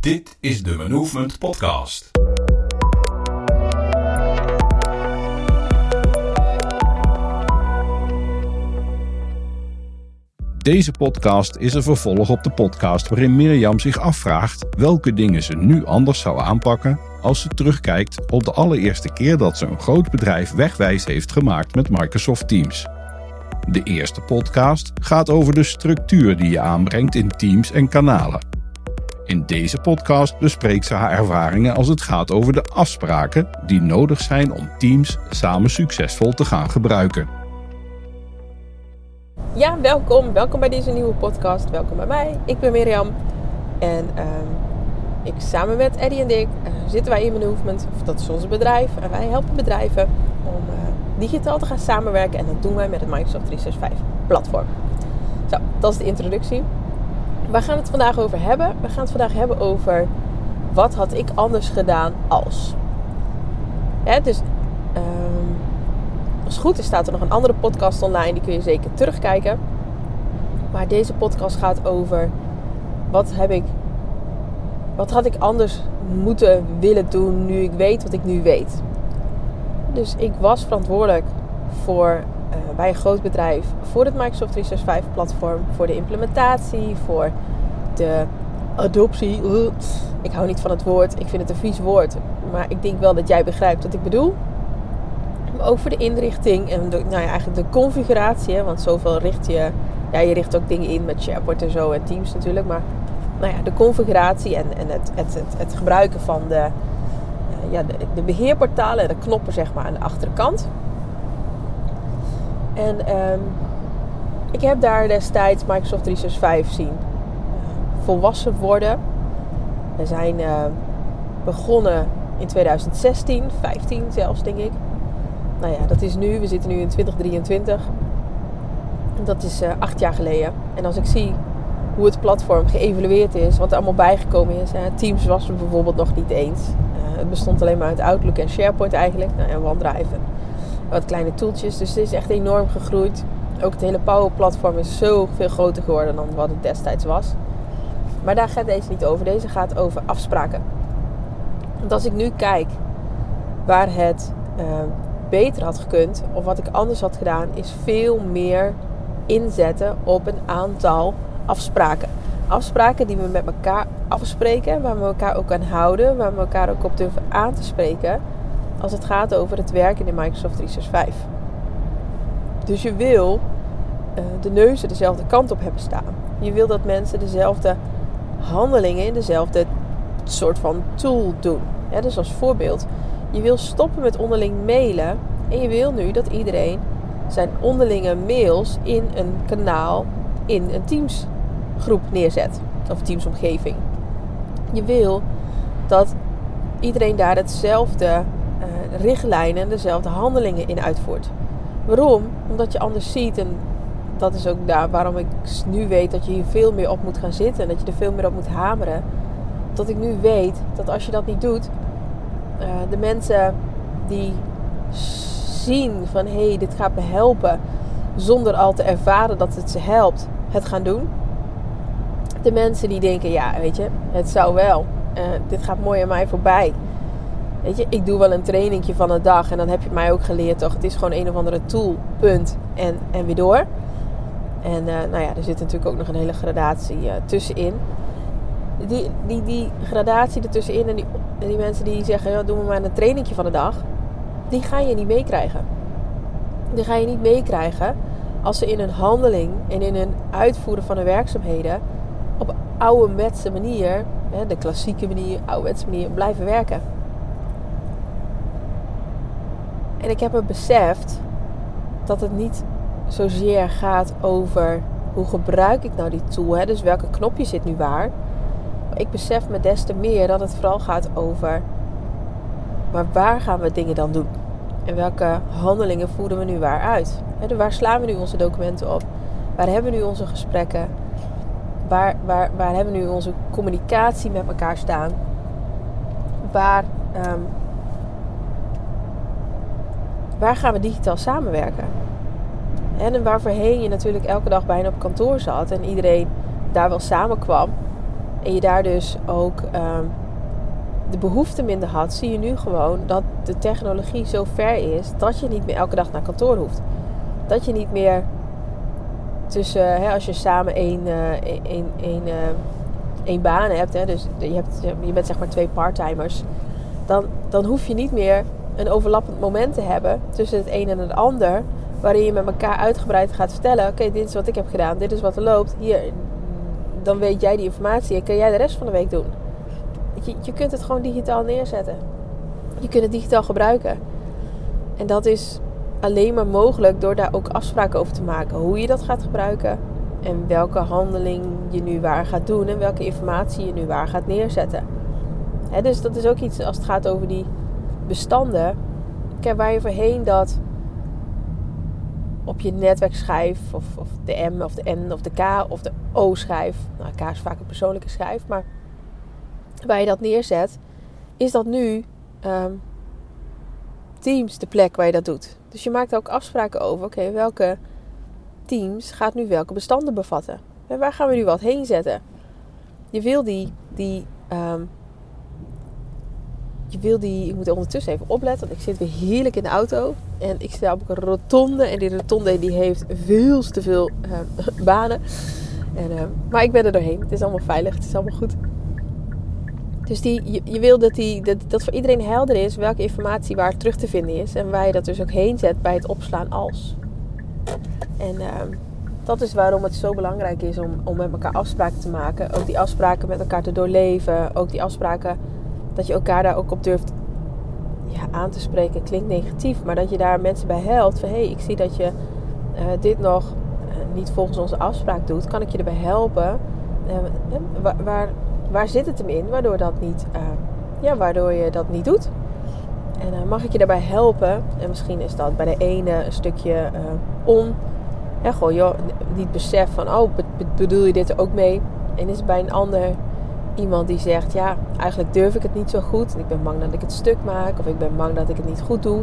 Dit is de Movement Podcast. Deze podcast is een vervolg op de podcast waarin Mirjam zich afvraagt welke dingen ze nu anders zou aanpakken als ze terugkijkt op de allereerste keer dat ze een groot bedrijf wegwijs heeft gemaakt met Microsoft Teams. De eerste podcast gaat over de structuur die je aanbrengt in teams en kanalen. In deze podcast bespreekt ze haar ervaringen als het gaat over de afspraken die nodig zijn om teams samen succesvol te gaan gebruiken. Ja, welkom. Welkom bij deze nieuwe podcast. Welkom bij mij. Ik ben Mirjam. En ehm, ik samen met Eddie en Dick uh, zitten wij in Movement. Dat is ons bedrijf. En wij helpen bedrijven om uh, digitaal te gaan samenwerken. En dat doen wij met het Microsoft 365 platform. Zo, dat is de introductie. Waar gaan we het vandaag over hebben? We gaan het vandaag hebben over wat had ik anders gedaan als. Ja, dus um, als goed is staat er nog een andere podcast online. Die kun je zeker terugkijken. Maar deze podcast gaat over wat heb ik, wat had ik anders moeten willen doen nu ik weet wat ik nu weet. Dus ik was verantwoordelijk voor bij een groot bedrijf voor het Microsoft 365 platform, voor de implementatie, voor de adoptie. Ik hou niet van het woord, ik vind het een vies woord, maar ik denk wel dat jij begrijpt wat ik bedoel. Maar ook voor de inrichting en de, nou ja, eigenlijk de configuratie, want zoveel richt je, ja, je richt ook dingen in met SharePoint en zo en Teams natuurlijk, maar nou ja, de configuratie en, en het, het, het, gebruiken van de, ja, de, beheerportalen en de knoppen zeg maar aan de achterkant. En um, ik heb daar destijds Microsoft 365 zien volwassen worden. We zijn uh, begonnen in 2016, 15 zelfs denk ik. Nou ja, dat is nu, we zitten nu in 2023. Dat is uh, acht jaar geleden. En als ik zie hoe het platform geëvalueerd is, wat er allemaal bijgekomen is. Teams was er bijvoorbeeld nog niet eens. Uh, het bestond alleen maar uit Outlook en SharePoint eigenlijk. Nou, en OneDrive wat kleine toeltjes. Dus het is echt enorm gegroeid. Ook het hele Power-platform is zo veel groter geworden dan wat het destijds was. Maar daar gaat deze niet over. Deze gaat over afspraken. Want als ik nu kijk waar het uh, beter had gekund, of wat ik anders had gedaan, is veel meer inzetten op een aantal afspraken. Afspraken die we met elkaar afspreken, waar we elkaar ook aan houden, waar we elkaar ook op durven aan te spreken als het gaat over het werken in Microsoft 365. Dus je wil uh, de neuzen dezelfde kant op hebben staan. Je wil dat mensen dezelfde handelingen in dezelfde soort van tool doen. Ja, dus als voorbeeld, je wil stoppen met onderling mailen en je wil nu dat iedereen zijn onderlinge mails in een kanaal in een Teams groep neerzet of Teams omgeving. Je wil dat iedereen daar hetzelfde richtlijnen, dezelfde handelingen in uitvoert. Waarom? Omdat je anders ziet, en dat is ook daar waarom ik nu weet dat je hier veel meer op moet gaan zitten en dat je er veel meer op moet hameren. Dat ik nu weet dat als je dat niet doet, uh, de mensen die zien van hé, hey, dit gaat me helpen, zonder al te ervaren dat het ze helpt, het gaan doen. De mensen die denken, ja, weet je, het zou wel, uh, dit gaat mooi aan mij voorbij. Weet je, ik doe wel een trainingje van een dag en dan heb je mij ook geleerd, toch? Het is gewoon een of andere tool, punt, en, en weer door. En uh, nou ja, er zit natuurlijk ook nog een hele gradatie uh, tussenin. Die, die, die gradatie ertussenin en die, die mensen die zeggen, ja, doen we maar een trainingje van de dag. Die ga je niet meekrijgen. Die ga je niet meekrijgen als ze in hun handeling en in hun uitvoeren van hun werkzaamheden op ouderwetse manier, de klassieke manier, ouderwetse manier, blijven werken. En ik heb me beseft dat het niet zozeer gaat over hoe gebruik ik nou die tool, hè? dus welke knopje zit nu waar. Maar ik besef me des te meer dat het vooral gaat over, maar waar gaan we dingen dan doen? En welke handelingen voeren we nu waar uit? Waar slaan we nu onze documenten op? Waar hebben we nu onze gesprekken? Waar, waar, waar hebben we nu onze communicatie met elkaar staan? Waar, um, waar gaan we digitaal samenwerken? En, en waar voorheen je natuurlijk elke dag bijna op kantoor zat en iedereen daar wel samenkwam. en je daar dus ook ehm, de behoefte minder had, zie je nu gewoon dat de technologie zo ver is dat je niet meer elke dag naar kantoor hoeft. Dat je niet meer tussen, hè, als je samen één, uh, één, uh, één baan hebt, hè, dus je, hebt, je bent zeg maar twee parttimers, dan, dan hoef je niet meer een overlappend moment te hebben tussen het een en het ander, waarin je met elkaar uitgebreid gaat vertellen: oké, dit is wat ik heb gedaan, dit is wat er loopt, hier, dan weet jij die informatie en kan jij de rest van de week doen. Je, je kunt het gewoon digitaal neerzetten. Je kunt het digitaal gebruiken. En dat is alleen maar mogelijk door daar ook afspraken over te maken. Hoe je dat gaat gebruiken en welke handeling je nu waar gaat doen en welke informatie je nu waar gaat neerzetten. dus dat is ook iets als het gaat over die bestanden. Kijk, waar je voorheen dat op je netwerkschijf of, of de M of de N of de K of de O-schijf. Nou, K is vaak een persoonlijke schijf, maar waar je dat neerzet, is dat nu um, Teams de plek waar je dat doet. Dus je maakt ook afspraken over, oké, welke Teams gaat nu welke bestanden bevatten? En waar gaan we nu wat heen zetten? Je wil die, die um, je wil die, ik moet er ondertussen even opletten, want ik zit weer heerlijk in de auto. En ik sta op een rotonde. En die rotonde die heeft veel te veel uh, banen. En, uh, maar ik ben er doorheen. Het is allemaal veilig. Het is allemaal goed. Dus die, je, wil dat, die, dat, dat voor iedereen helder is welke informatie waar terug te vinden is. En waar je dat dus ook heen zet bij het opslaan als. En uh, dat is waarom het zo belangrijk is om, om met elkaar afspraken te maken. Ook die afspraken met elkaar te doorleven. Ook die afspraken dat je elkaar daar ook op durft ja, aan te spreken. Klinkt negatief, maar dat je daar mensen bij helpt. Van hé, hey, ik zie dat je uh, dit nog uh, niet volgens onze afspraak doet. Kan ik je erbij helpen? Uh, waar, waar, waar, zit het hem in? Waardoor, dat niet, ja, waardoor je dat niet doet. En mag ik je daarbij helpen? En misschien is dat bij de ene een stukje on. Ja, gewoon joh, niet besef van, oh, bedoel je dit er ook mee? En is het bij een ander iemand die zegt: Ja, eigenlijk durf ik het niet zo goed. Ik ben bang dat ik het stuk maak. Of ik ben bang dat ik het niet goed doe.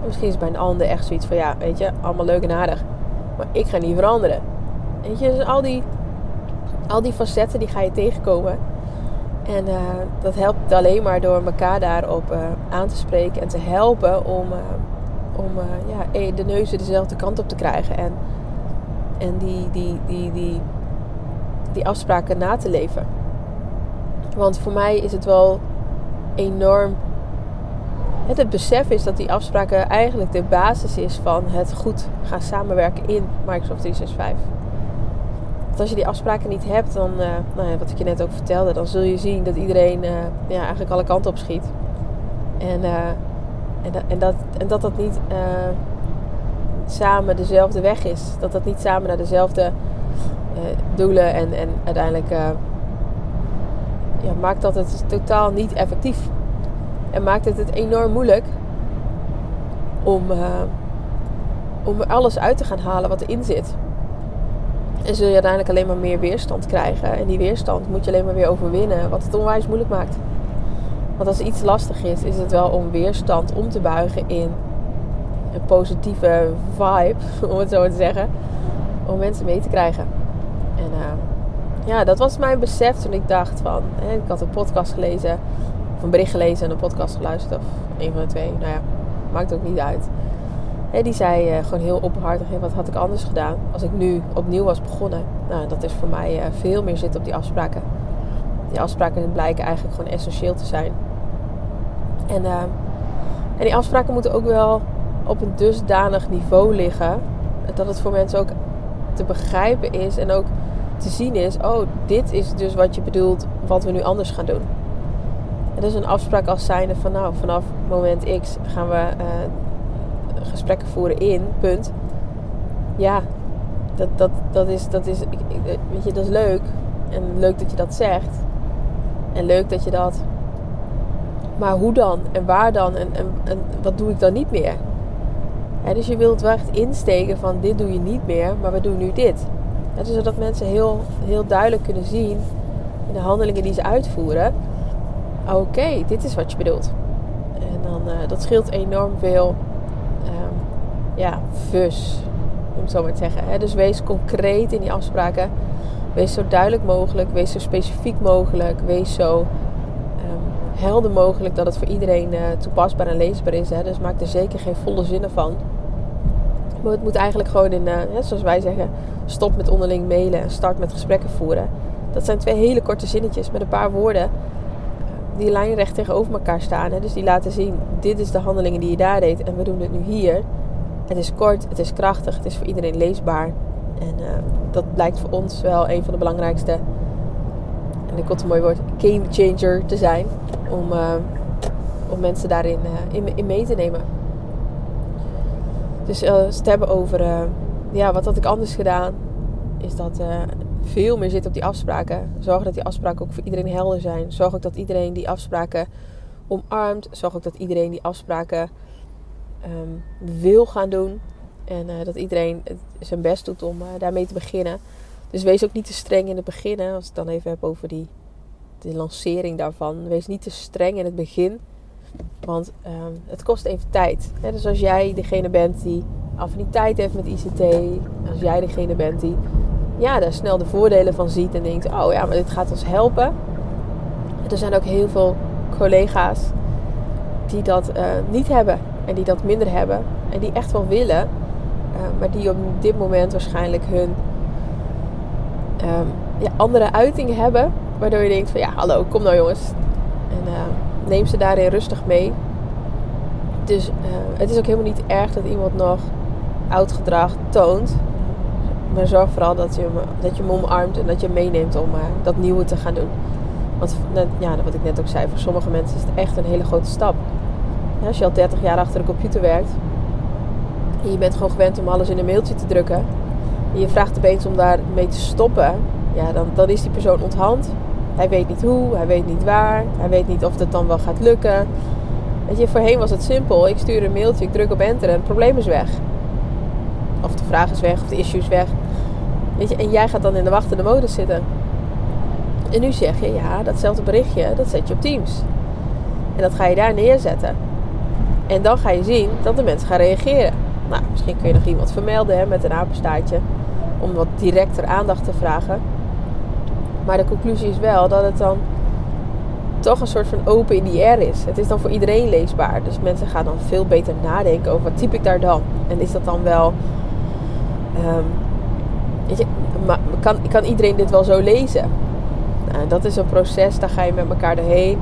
En misschien is bij een ander echt zoiets van: Ja, weet je, allemaal leuk en aardig. Maar ik ga niet veranderen. Weet je, dus al die, al die facetten die ga je tegenkomen. En uh, dat helpt alleen maar door elkaar daarop uh, aan te spreken en te helpen om, uh, om ja, de neuzen dezelfde kant op te krijgen. En, en die, die, die, die, die afspraken na te leven. Want voor mij is het wel enorm. Het, besef is dat die afspraken eigenlijk de basis is van het goed gaan samenwerken in Microsoft 365. Want als je die afspraken niet hebt, dan, uh, nou ja, wat ik je net ook vertelde, dan zul je zien dat iedereen uh, ja, eigenlijk alle kanten op schiet. En, uh, en, dat, en dat dat niet samen dezelfde weg is. Dat dat niet samen naar dezelfde doelen en, en uiteindelijk ja, maakt dat het totaal niet effectief. En maakt het het enorm moeilijk om, uh, om alles uit te gaan halen wat erin zit. En zul je uiteindelijk alleen maar meer weerstand krijgen. En die weerstand moet je alleen maar weer overwinnen, wat het onwijs moeilijk maakt. Want als iets lastig is, is het wel om weerstand om te buigen in een positieve vibe, om het zo te zeggen. Om mensen mee te krijgen. Ja, dat was mijn besef toen ik dacht van... Hè, ik had een podcast gelezen, of een bericht gelezen en een podcast geluisterd. Of een van de twee. Nou ja, maakt ook niet uit. Die zei uh, gewoon heel openhartig, wat had ik anders gedaan als ik nu opnieuw was begonnen. Nou, dat is voor mij uh, veel meer zitten op die afspraken. Die afspraken blijken eigenlijk gewoon essentieel te zijn. En, uh, en die afspraken moeten ook wel op een dusdanig niveau liggen... dat het voor mensen ook te begrijpen is en ook te zien is, oh, dit is dus wat je bedoelt, wat we nu anders gaan doen. En is een afspraak als zijnde van, nou, vanaf moment X gaan we uh, gesprekken voeren in, punt. Ja, dat, dat, dat is, dat is, weet je, dat is leuk. En leuk dat je dat zegt. En leuk dat je dat. Maar hoe dan? En waar dan? En, en, en wat doe ik dan niet meer? dus je wilt wel echt insteken van dit doe je niet meer, maar we doen nu dit. Dus zodat mensen heel, heel duidelijk kunnen zien in de handelingen die ze uitvoeren. Oké, dit is wat je bedoelt. En dan, uh, dat scheelt enorm veel um, ja, fus, om het zo maar te zeggen. Hè? Dus wees concreet in die afspraken. Wees zo duidelijk mogelijk, wees zo specifiek mogelijk, wees zo um, helder mogelijk dat het voor iedereen uh, toepasbaar en leesbaar is. Hè? Dus maak er zeker geen volle zinnen van. Maar het moet eigenlijk gewoon in, uh, zoals wij zeggen, stop met onderling mailen en start met gesprekken voeren. Dat zijn twee hele korte zinnetjes met een paar woorden die lijnrecht tegenover elkaar staan. Hè? Dus die laten zien, dit is de handelingen die je daar deed en we doen het nu hier. Het is kort, het is krachtig, het is voor iedereen leesbaar. En uh, dat blijkt voor ons wel een van de belangrijkste, en ik komt een mooi woord, game changer te zijn. Om, om mensen daarin in, in, mee te nemen. Dus als het hebben over, ja, wat had ik anders gedaan, is dat veel meer zit op die afspraken. Zorg dat die afspraken ook voor iedereen helder zijn. Zorg ook dat iedereen die afspraken omarmt. Zorg ook dat iedereen die afspraken um, wil gaan doen. En uh, dat iedereen zijn best doet om uh, daarmee te beginnen. Dus wees ook niet te streng in het begin. Als ik het dan even heb over die, de lancering daarvan. Wees niet te streng in het begin. Want um, het kost even tijd. Dus als jij degene bent die affiniteit heeft met ICT. Als jij degene bent die ja, daar snel de voordelen van ziet en denkt: oh ja, maar dit gaat ons helpen. Er zijn ook heel veel collega's die dat uh, niet hebben en die dat minder hebben en die echt wel willen, uh, maar die op dit moment waarschijnlijk hun um, ja, andere uitingen hebben, waardoor je denkt: van ja, hallo, kom nou jongens. En uh, neem ze daarin rustig mee. Dus het is ook helemaal niet erg dat iemand nog oud gedrag toont. Maar zorg vooral dat je, dat je hem omarmt en dat je hem meeneemt om uh, dat nieuwe te gaan doen. Want ja, wat ik net ook zei, voor sommige mensen is het echt een hele grote stap. Als je al 30 jaar achter de computer werkt en je bent gewoon gewend om alles in een mailtje te drukken en je vraagt opeens om daarmee te stoppen, ja, dan, dan is die persoon onthand. Hij weet niet hoe, hij weet niet waar, hij weet niet of het dan wel gaat lukken. Weet je, voorheen was het simpel. Ik stuur een mailtje, ik druk op enter en het probleem is weg. Of de vraag is weg, of de issue is weg. Weet je, en jij gaat dan in de wachtende modus zitten. En nu zeg je, ja, datzelfde berichtje, dat zet je op Teams. En dat ga je daar neerzetten. En dan ga je zien dat de mensen gaan reageren. Nou, misschien kun je nog iemand vermelden hè, met een apenstaartje. Om wat directer aandacht te vragen. Maar de conclusie is wel dat het dan toch een soort van open in the air is. Het is dan voor iedereen leesbaar. Dus mensen gaan dan veel beter nadenken over wat typ ik daar dan. En is dat dan wel Um, weet je, kan, iedereen dit wel zo lezen? Nou, dat is een proces, daar ga je met elkaar doorheen.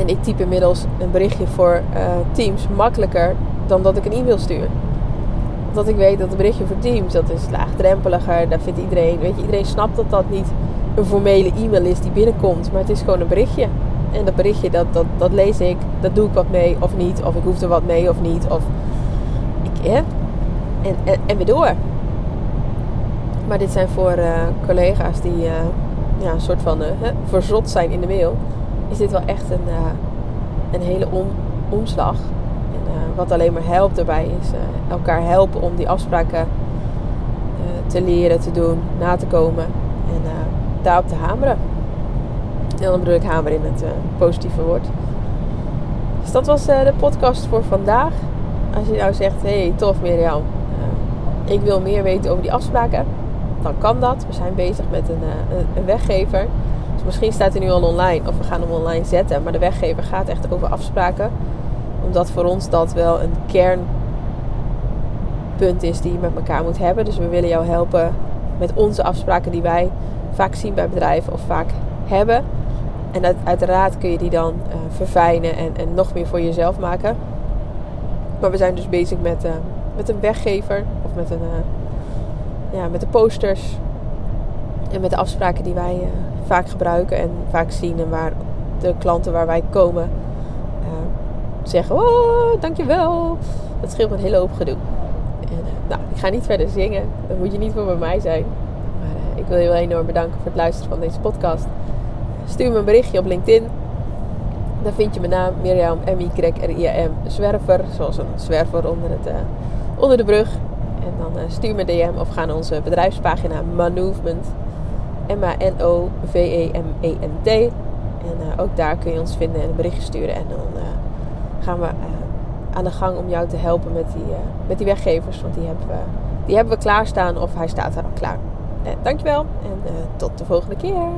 En ik type inmiddels een berichtje voor uh, Teams makkelijker dan dat ik een e-mail stuur. Omdat ik weet dat een berichtje voor Teams, dat is laagdrempeliger. Daar vindt iedereen, weet je, iedereen snapt dat dat niet een formele e-mail is die binnenkomt. Maar het is gewoon een berichtje. En dat berichtje, dat, dat, dat lees ik, dat doe ik wat mee of niet. Of ik hoef er wat mee of niet. Of ik, en, en, en weer door. Maar dit zijn voor uh, collega's die uh, ja, een soort van uh, verzot zijn in de mail. Is dit wel echt een, een hele om, omslag. Wat alleen maar helpt daarbij is elkaar helpen om die afspraken te leren, te doen, na te komen. En daarop te hameren. En dan bedoel ik hameren in het positieve woord. Dus dat was de podcast voor vandaag. Als je nou zegt, hey tof Mirjam, ik wil meer weten over die afspraken, dan kan dat. We zijn bezig met een, eh, een, een weggever. Dus misschien staat hij nu al online of we gaan hem online zetten. Maar de weggever gaat echt over afspraken. Omdat voor ons dat wel een kernpunt is die je met elkaar moet hebben. Dus we willen jou helpen met onze afspraken die wij vaak zien bij bedrijven of vaak hebben. En uiteraard kun je die dan uh, verfijnen en, en nog meer voor jezelf maken. Maar we zijn dus bezig met, uh, met een weggever of met, een, uh, ja, met de posters en met de afspraken die wij vaak gebruiken en vaak zien en waar de klanten waar wij komen zeggen: Oh, dankjewel. Dat scheelt een hele hoop gedoe. En, nou, ik ga niet verder zingen, dat moet je niet voor bij mij zijn. Maar ik wil je wel enorm bedanken voor het luisteren van deze podcast. Stuur me een berichtje op LinkedIn. Dan vind je mijn naam Mirjam M-Y-R-I-A-M Zwerver. Zoals een zwerver onder het onder de brug. En dan stuur me DM of ga naar onze bedrijfspagina Manovement. M-A-N-O-V-E-M-E-N-T. En ook daar kun je ons vinden en een berichtje sturen. En dan gaan we aan de gang om jou te helpen met die, met die weggevers. Want die hebben, we, die hebben we klaarstaan of hij staat er al klaar. dankjewel en tot de volgende keer.